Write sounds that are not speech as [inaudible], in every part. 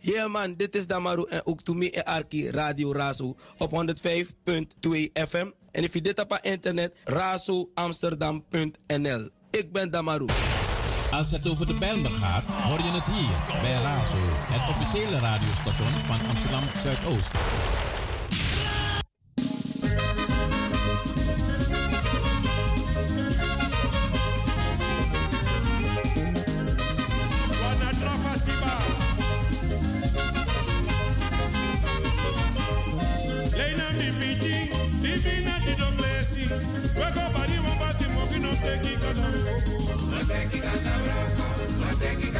Ja man, dit is Damaru en ook Toumi en Arki Radio Razo op 105.2 FM. En if je dit op internet, razoamsterdam.nl. Ik ben Damaru. Als het over de Bijlmer gaat, hoor je het hier bij Razo, het officiële radiostation van Amsterdam Zuidoost. Everything I did blessing. Wake up, want to move in taking Kandaro. Not taking Kandaro. Not taking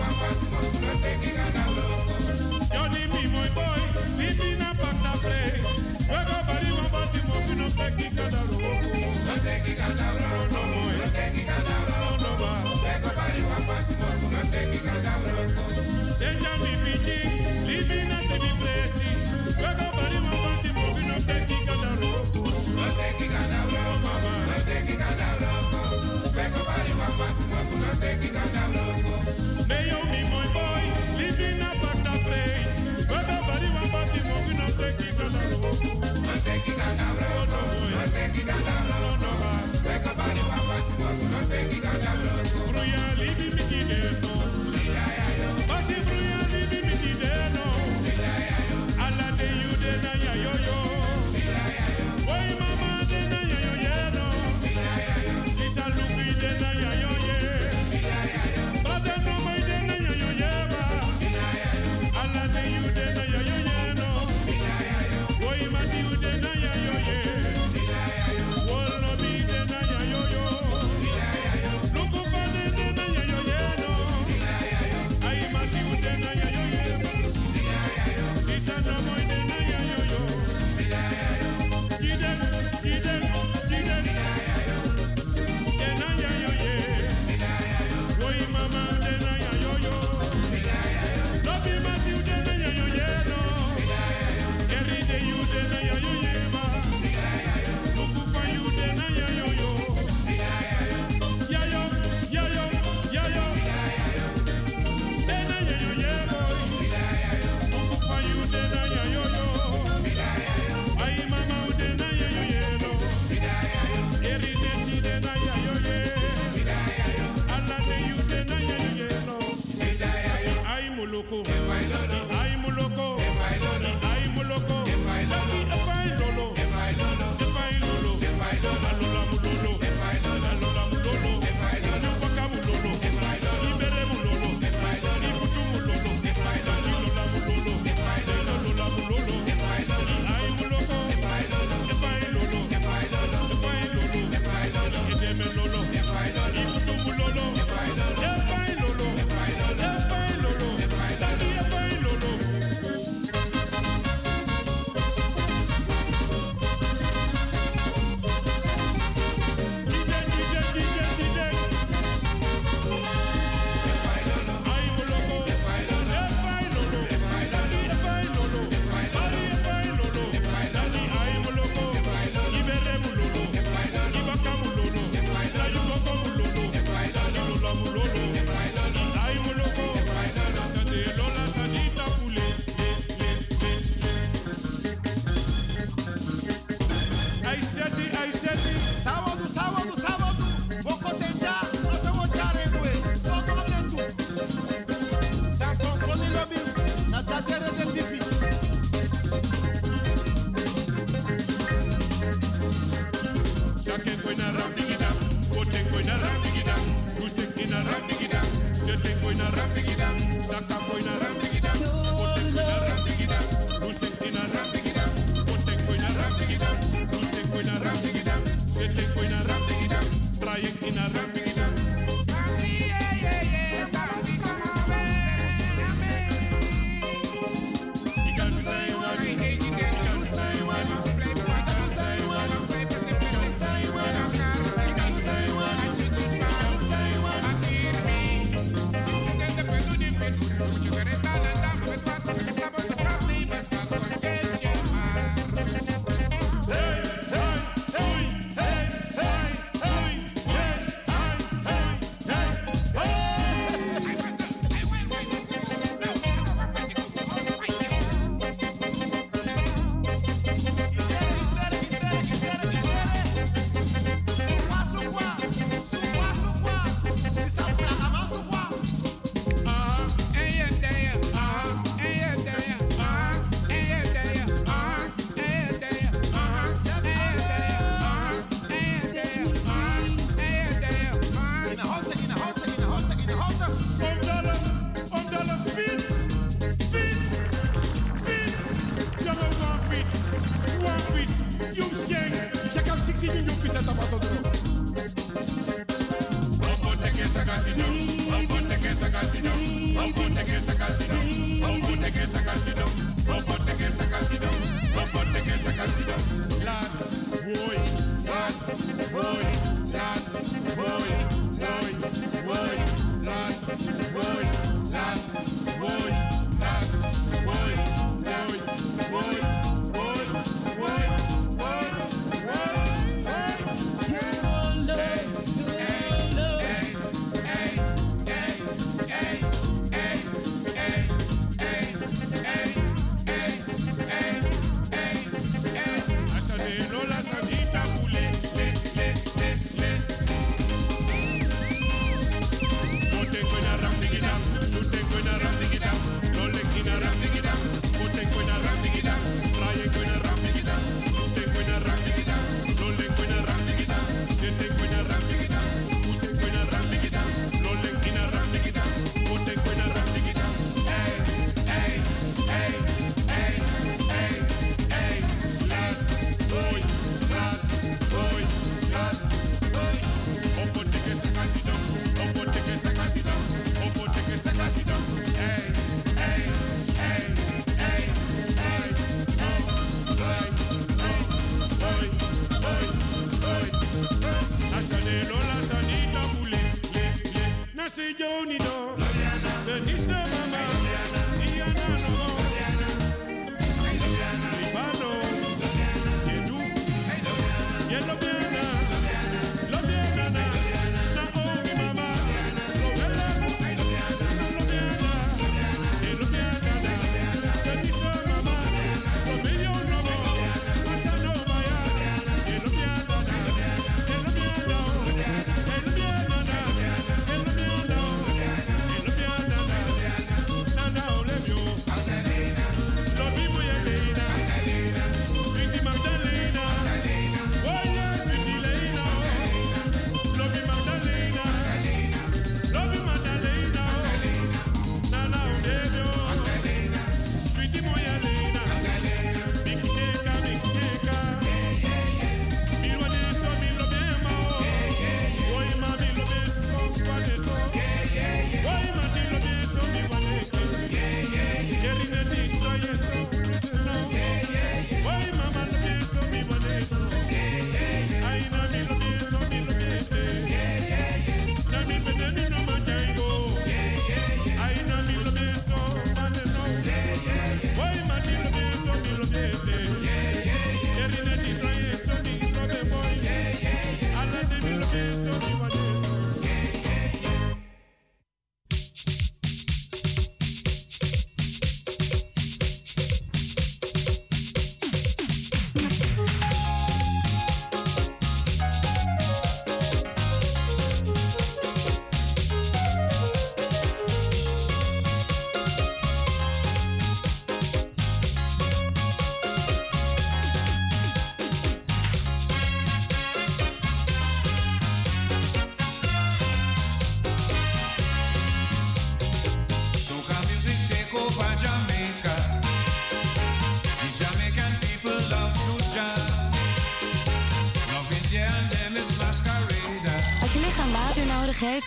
want to move. Not taking Kandaro. Johnny, me, my boy. Living up on the play. Wake up, want to move taking Royal, leave me loco. Que baila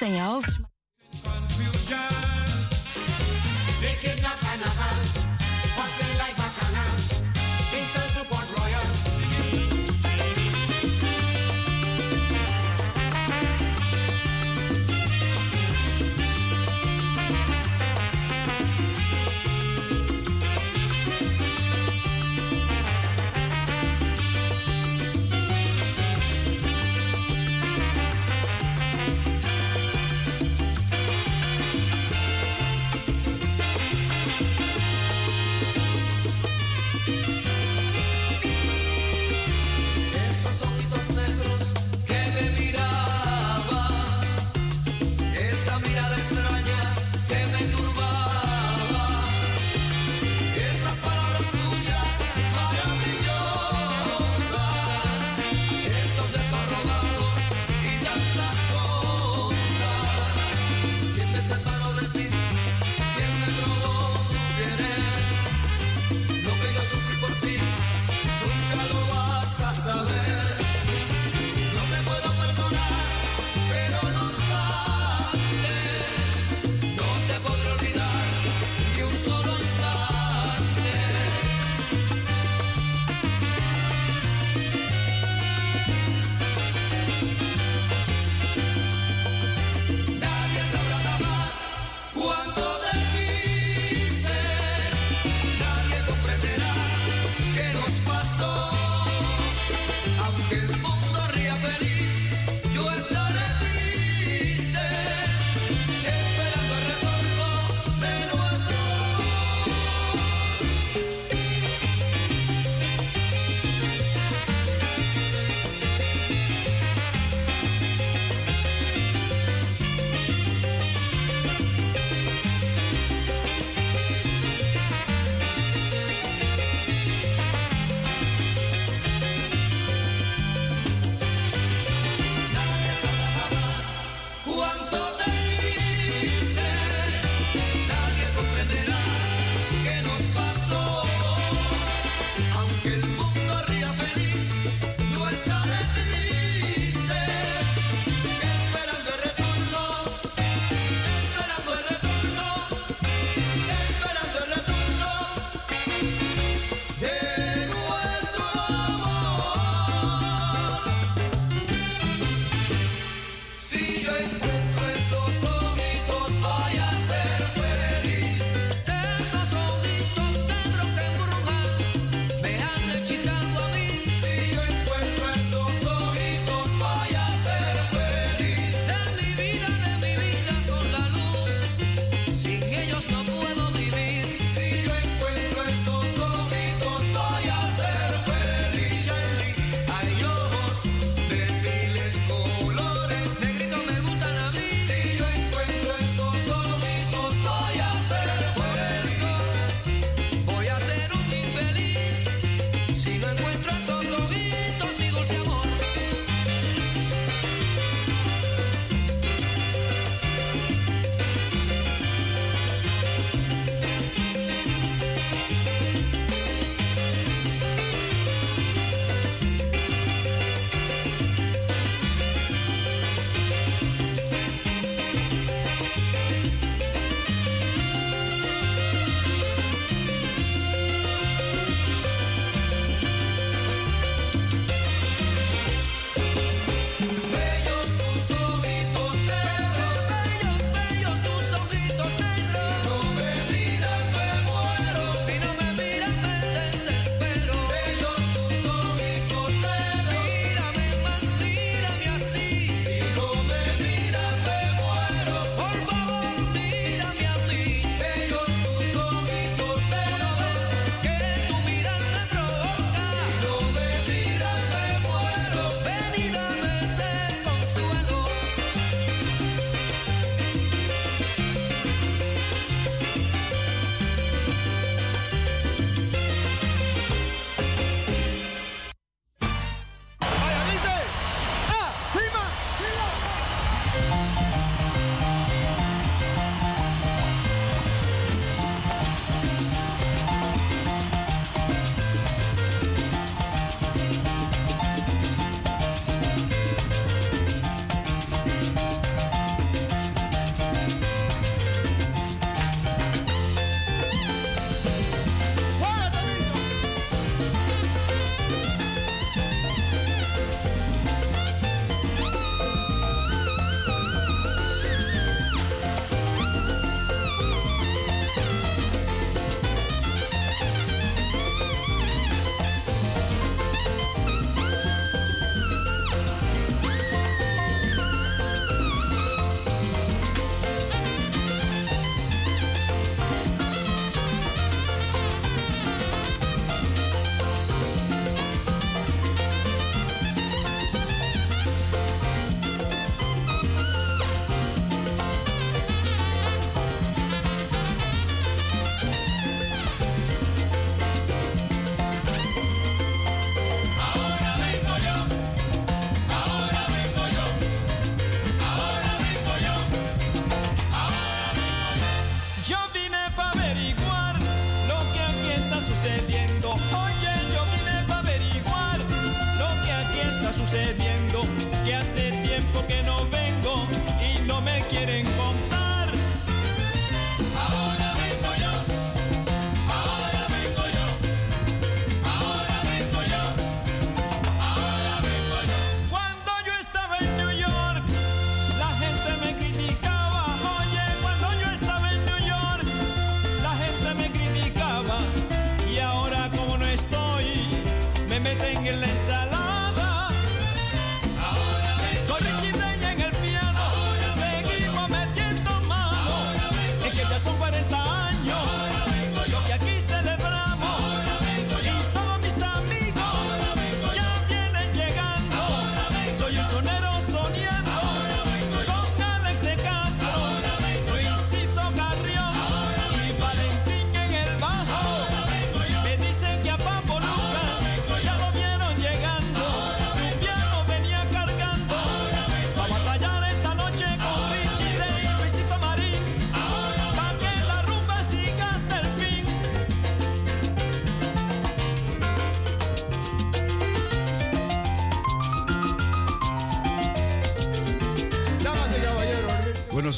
en je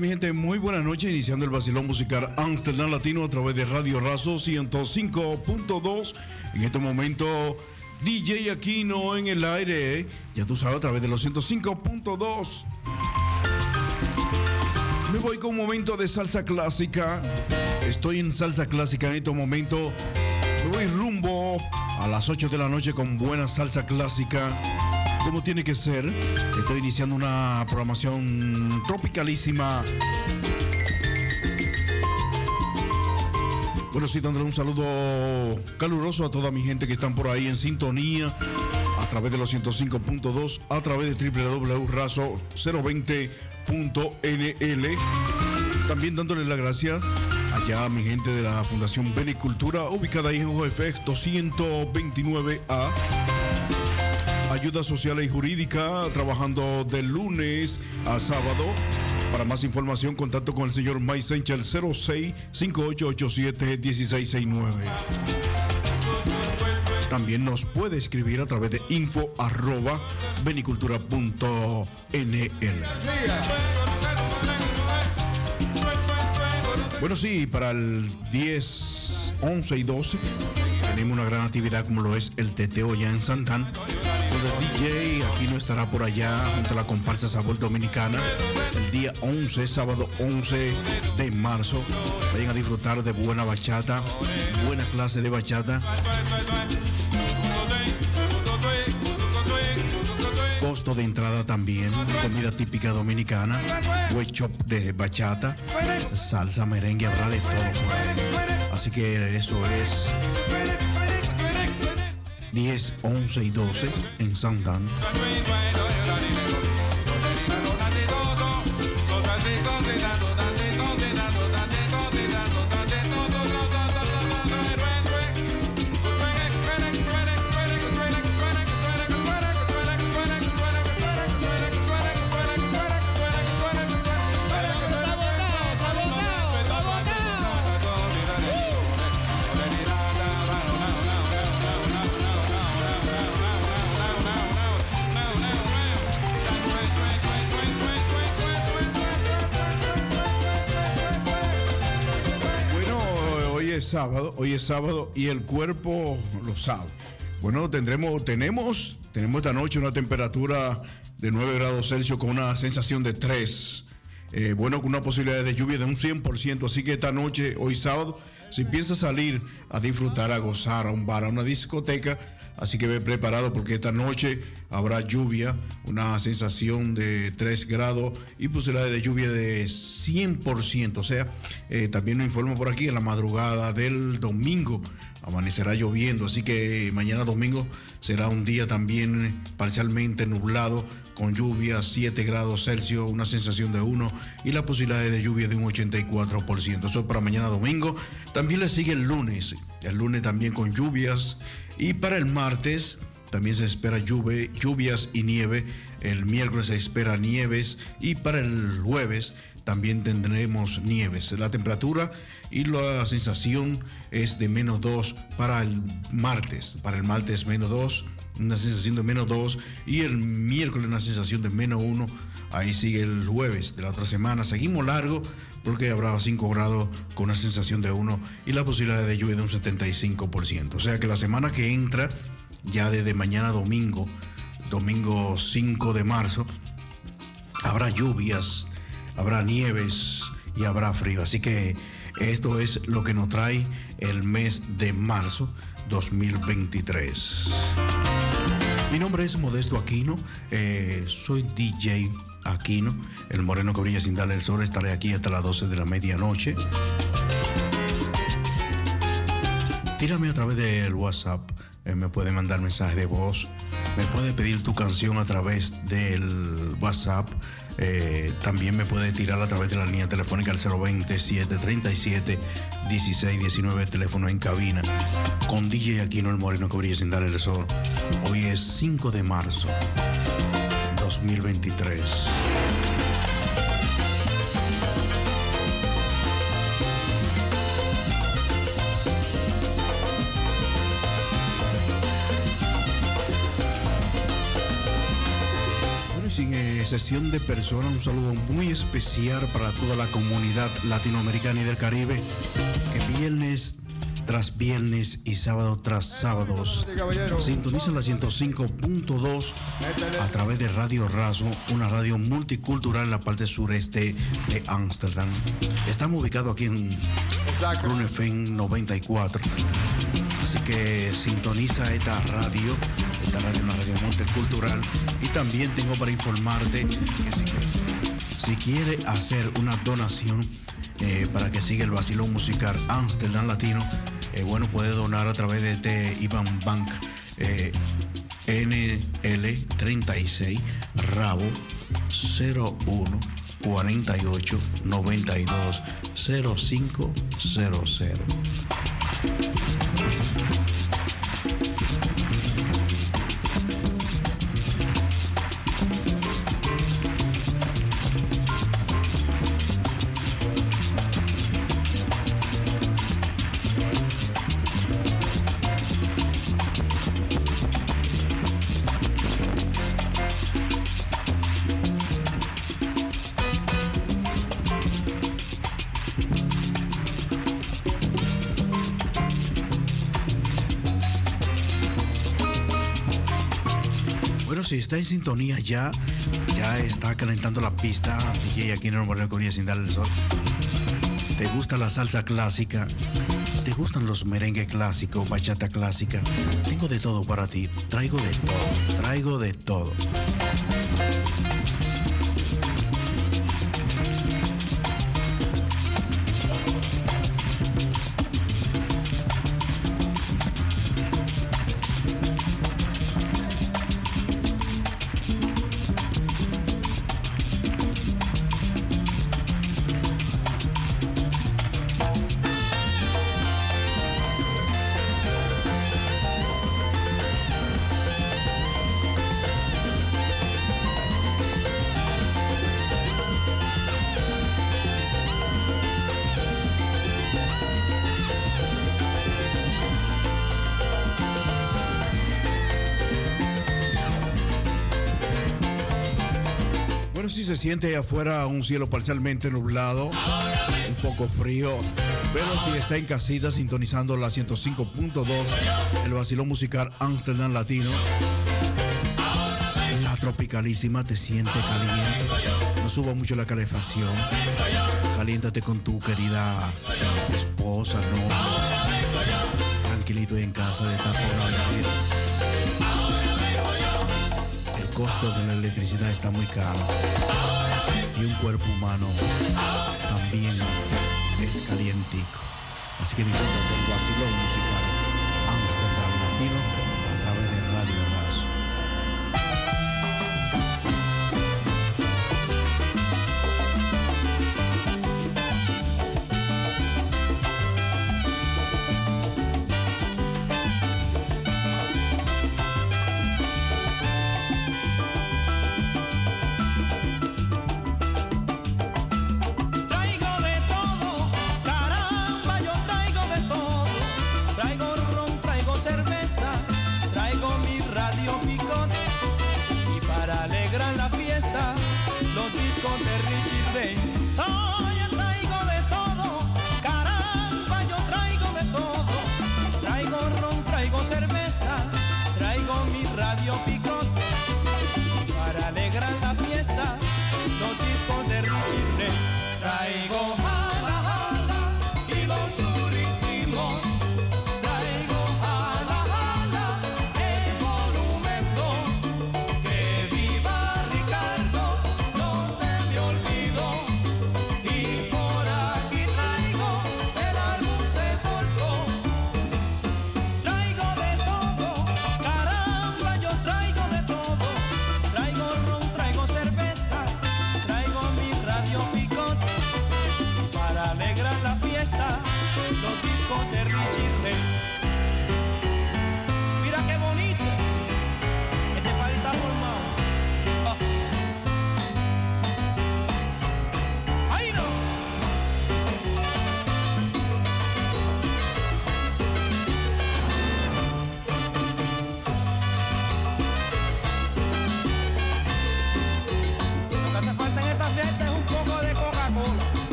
Mi gente, muy buenas noches. Iniciando el vacilón musical Amsterdam Latino a través de Radio Razo 105.2. En este momento, DJ Aquino en el aire. Ya tú sabes, a través de los 105.2. Me voy con un momento de salsa clásica. Estoy en salsa clásica en este momento. Me voy rumbo a las 8 de la noche con buena salsa clásica como tiene que ser. Estoy iniciando una programación tropicalísima. Bueno, sí, dándole un saludo caluroso a toda mi gente que están por ahí en sintonía a través de los 105.2, a través de www.razo020.nl. También dándole la gracia allá a mi gente de la Fundación Benicultura, ubicada ahí en OFX 229A ayuda social y jurídica, trabajando de lunes a sábado. Para más información, contacto con el señor Mike Senchel 06 5887 1669. También nos puede escribir a través de info arroba benicultura.nl. Bueno, sí, para el 10, 11 y 12 tenemos una gran actividad como lo es el teteo ya en Santán DJ aquí no estará por allá junto a la comparsa Sabor Dominicana el día 11, sábado 11 de marzo. Vayan a disfrutar de buena bachata, buena clase de bachata. Costo de entrada también, comida típica dominicana, chop de bachata, salsa, merengue, habrá de todo. Así que eso es 10, 11 y 12 en Sandan. Sábado, hoy es sábado y el cuerpo lo sabe. Bueno, tendremos, tenemos, tenemos esta noche una temperatura de 9 grados Celsius con una sensación de 3. Eh, bueno, con una posibilidad de lluvia de un 100%. Así que esta noche, hoy sábado, si piensas salir a disfrutar, a gozar, a un bar, a una discoteca, así que ve preparado porque esta noche habrá lluvia, una sensación de 3 grados y posibilidad de lluvia de 100%. O sea, eh, también nos informo por aquí en la madrugada del domingo amanecerá lloviendo, así que mañana domingo será un día también parcialmente nublado con lluvia 7 grados Celsius, una sensación de 1 y la posibilidad de lluvia de un 84%. Eso es para mañana domingo. También le sigue el lunes, el lunes también con lluvias y para el martes también se espera lluvias y nieve. El miércoles se espera nieves y para el jueves también tendremos nieves. La temperatura y la sensación es de menos 2 para el martes. Para el martes menos 2, una sensación de menos 2 y el miércoles una sensación de menos 1. Ahí sigue el jueves de la otra semana. Seguimos largo porque habrá 5 grados con una sensación de 1 y la posibilidad de lluvia de un 75%. O sea que la semana que entra, ya desde mañana domingo, domingo 5 de marzo, habrá lluvias habrá nieves y habrá frío. Así que esto es lo que nos trae el mes de marzo 2023. Mi nombre es Modesto Aquino, eh, soy DJ Aquino, el moreno que brilla sin darle el sol. Estaré aquí hasta las 12 de la medianoche. Tírame a través del WhatsApp, eh, me puede mandar mensaje de voz, me puede pedir tu canción a través del WhatsApp eh, también me puede tirar a través de la línea telefónica al 027 37 16 19, teléfono en cabina. Con DJ Aquino el Moreno que brilla sin dar el sol. Hoy es 5 de marzo 2023. Sesión de personas, un saludo muy especial para toda la comunidad latinoamericana y del Caribe, que viernes tras viernes y sábado tras sábados sintoniza la 105.2 a través de Radio Razo, una radio multicultural en la parte sureste de Ámsterdam. Estamos ubicados aquí en Runefeng 94. Así que sintoniza esta radio, esta radio es una radio multicultural. Y también tengo para informarte que si, si quiere hacer una donación eh, para que siga el vacilón musical Amsterdam Latino, eh, bueno, puede donar a través de este IBAN Bank eh, NL36 Rabo 01 48 92 0500. Está en sintonía ya, ya está calentando la pista. DJ el Moreno sin darle el sol. ¿Te gusta la salsa clásica? ¿Te gustan los merengue clásicos, bachata clásica? Tengo de todo para ti. Traigo de todo. Traigo de todo. Siente afuera un cielo parcialmente nublado, un poco frío, pero si está en casita sintonizando la 105.2, el vacilón musical Amsterdam Latino, la tropicalísima te siente caliente, no suba mucho la calefacción, caliéntate con tu querida esposa, no, tranquilito en casa de tapón costo de la electricidad está muy caro y un cuerpo humano también es calientico. Así que disfruta del vacilón musical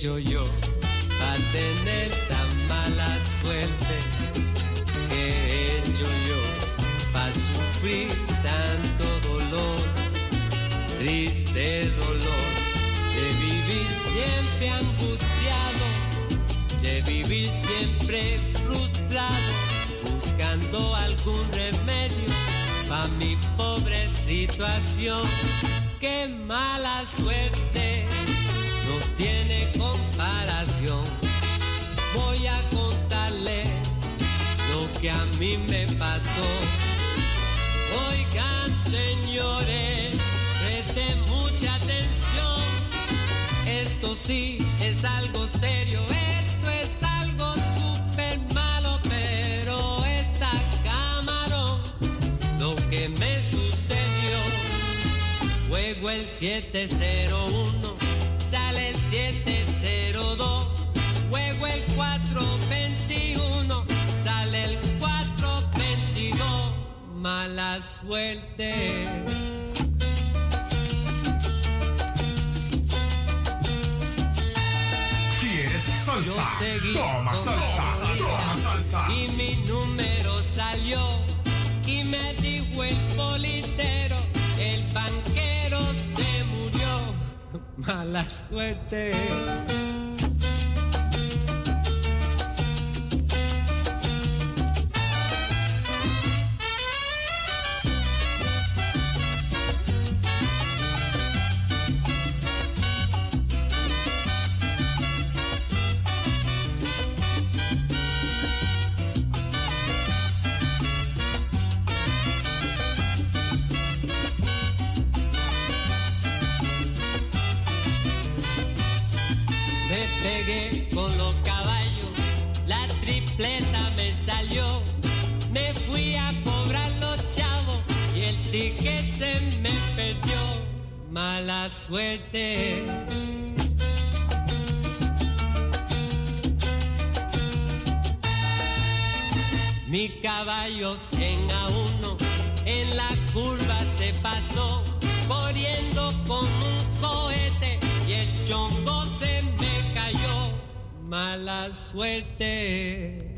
hecho yo para tener tan mala suerte? ¿Qué he hecho yo para sufrir tanto dolor? Triste dolor de vivir siempre angustiado, de vivir siempre frustrado, buscando algún remedio para mi pobre situación. Qué mala suerte a mí me pasó. Oigan, señores, presten mucha atención. Esto sí es algo serio, esto es algo súper malo, pero esta camarón, lo que me sucedió, juego el 701 sale el 702, juego el 421, mala suerte. ¿Quieres Yo salsa? seguí Toma salsa, toma salsa. Y mi número salió y me dijo el politero, el banquero se murió. [laughs] Mala suerte. Mala suerte. Mi caballo 100 a 1 en la curva se pasó, corriendo como un cohete y el chongo se me cayó. Mala suerte.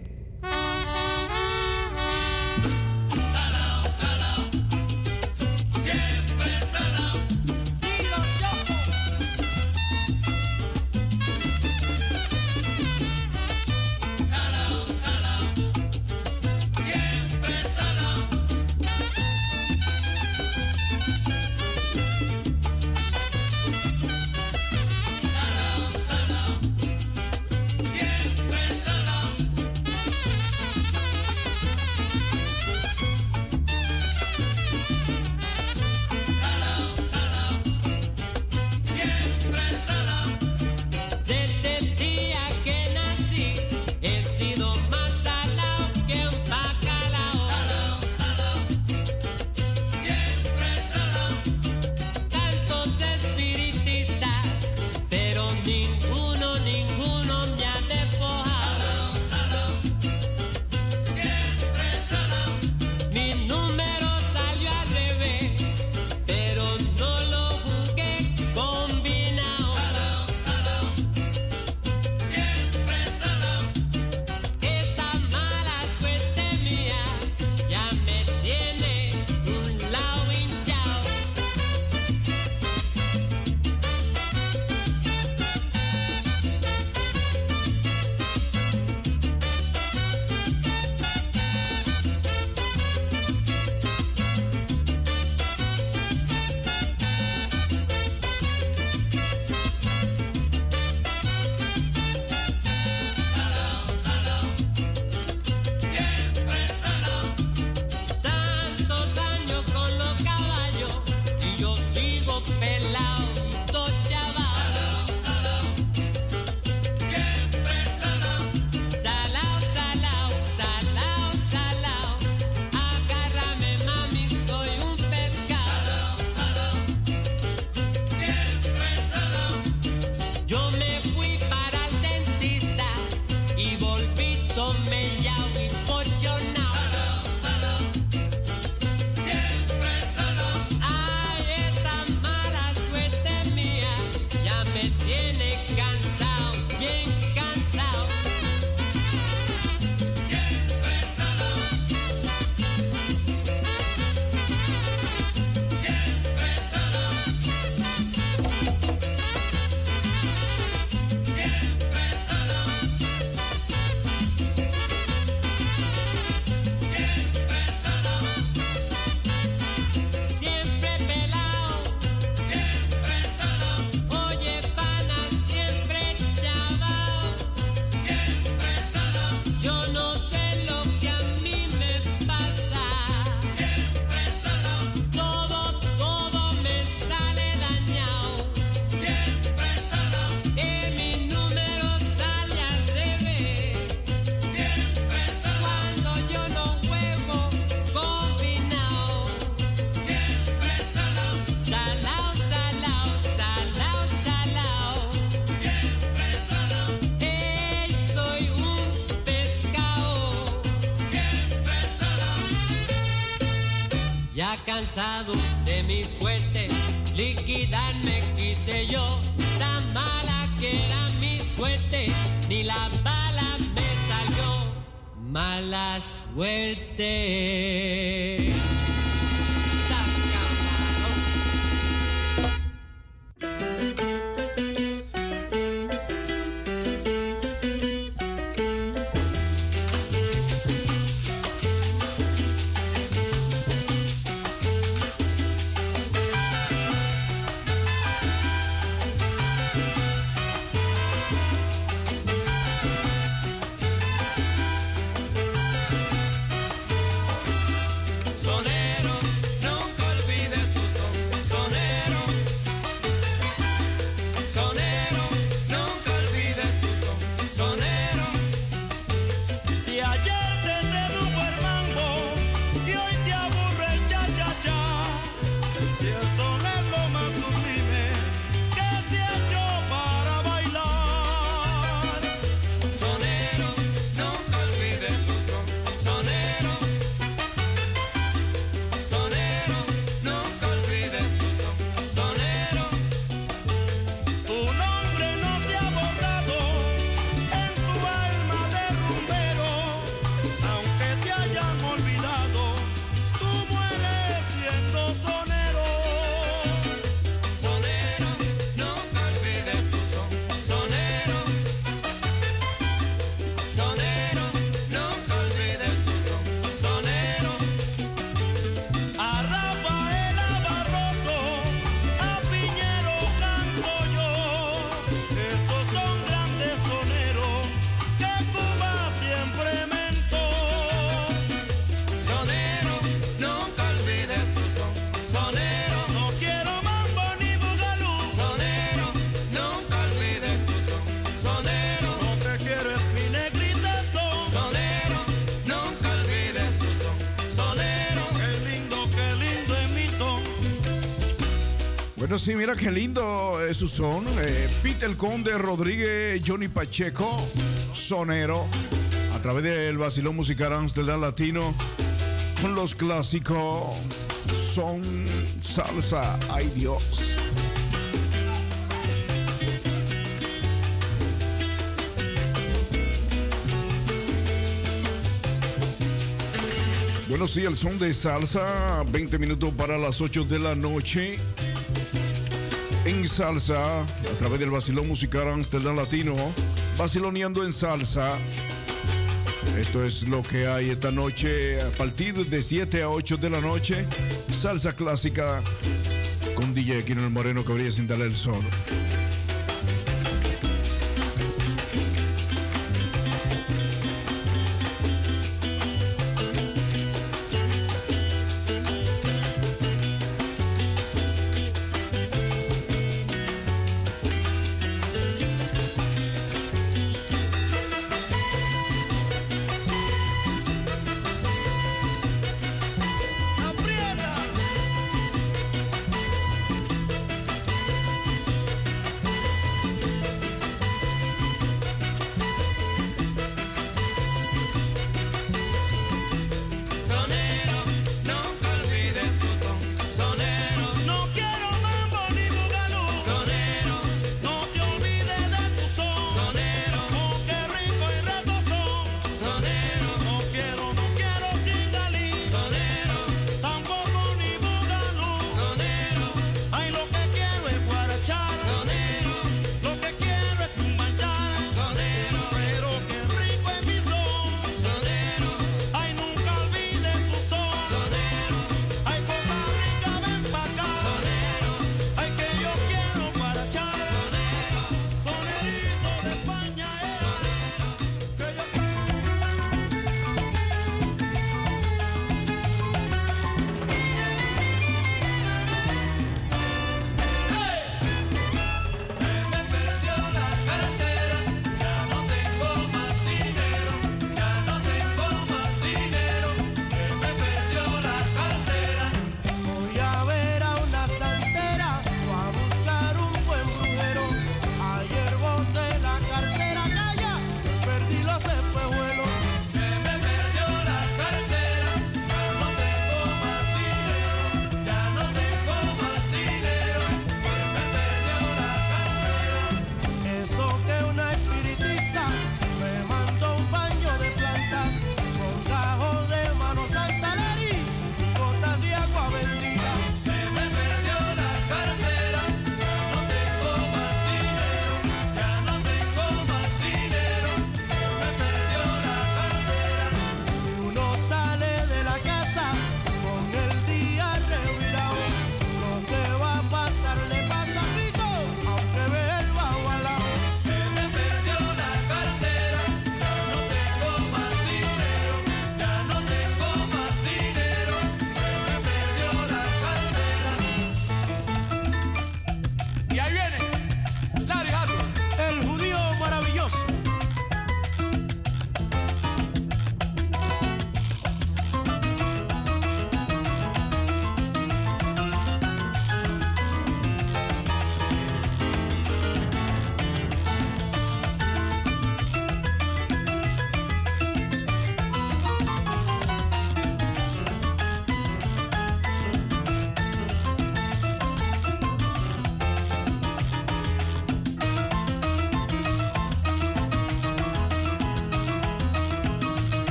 Ya cansado de mi suerte, liquidarme quise yo. Tan mala que era mi suerte, ni la bala me salió. Mala suerte. Sí, mira qué lindo es su son. Eh, Peter Conde, Rodríguez, Johnny Pacheco, sonero, a través del Basilón Musical Amsterdam Latino, con los clásicos son salsa, ay Dios. Bueno, sí, el son de salsa, 20 minutos para las 8 de la noche en salsa a través del Basilón Musical Amsterdam Latino, Basiloneando en salsa. Esto es lo que hay esta noche a partir de 7 a 8 de la noche. Salsa clásica con DJ el Moreno brilla sin darle el sol.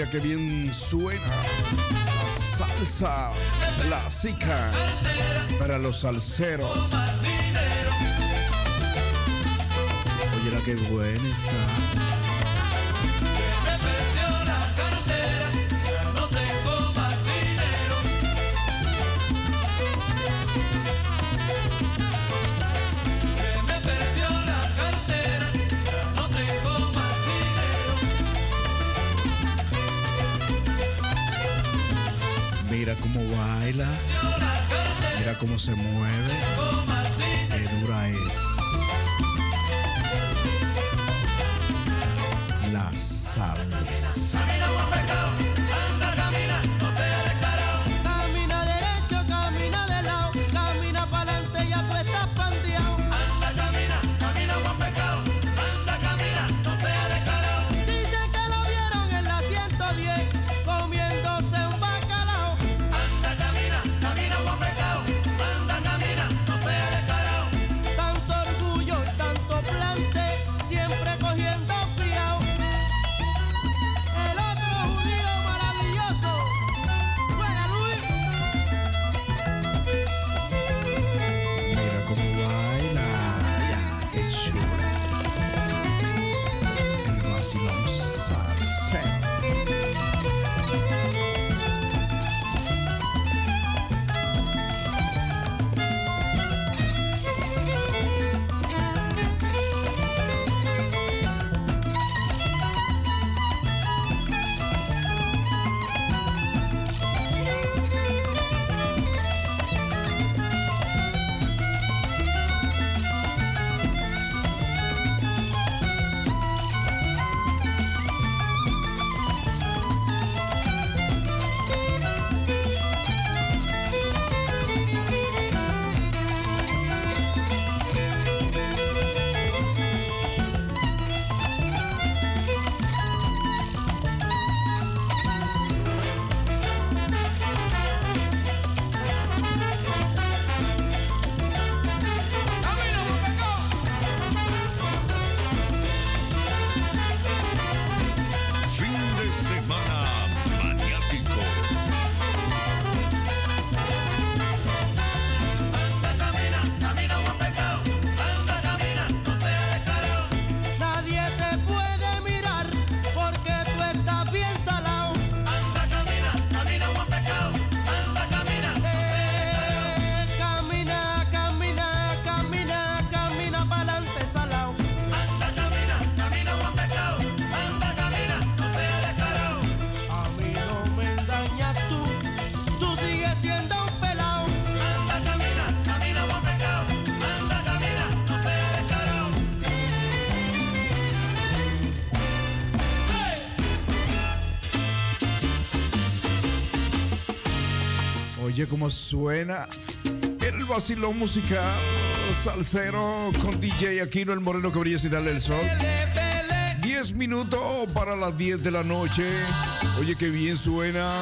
Mira qué bien suena la salsa, la sica para los salseros. Oye, qué buena está. Mira cómo se mueve. Cómo suena el vacilón musical salsero con DJ Aquino, el moreno que brilla sin darle el sol. 10 minutos para las 10 de la noche. Oye, qué bien suena.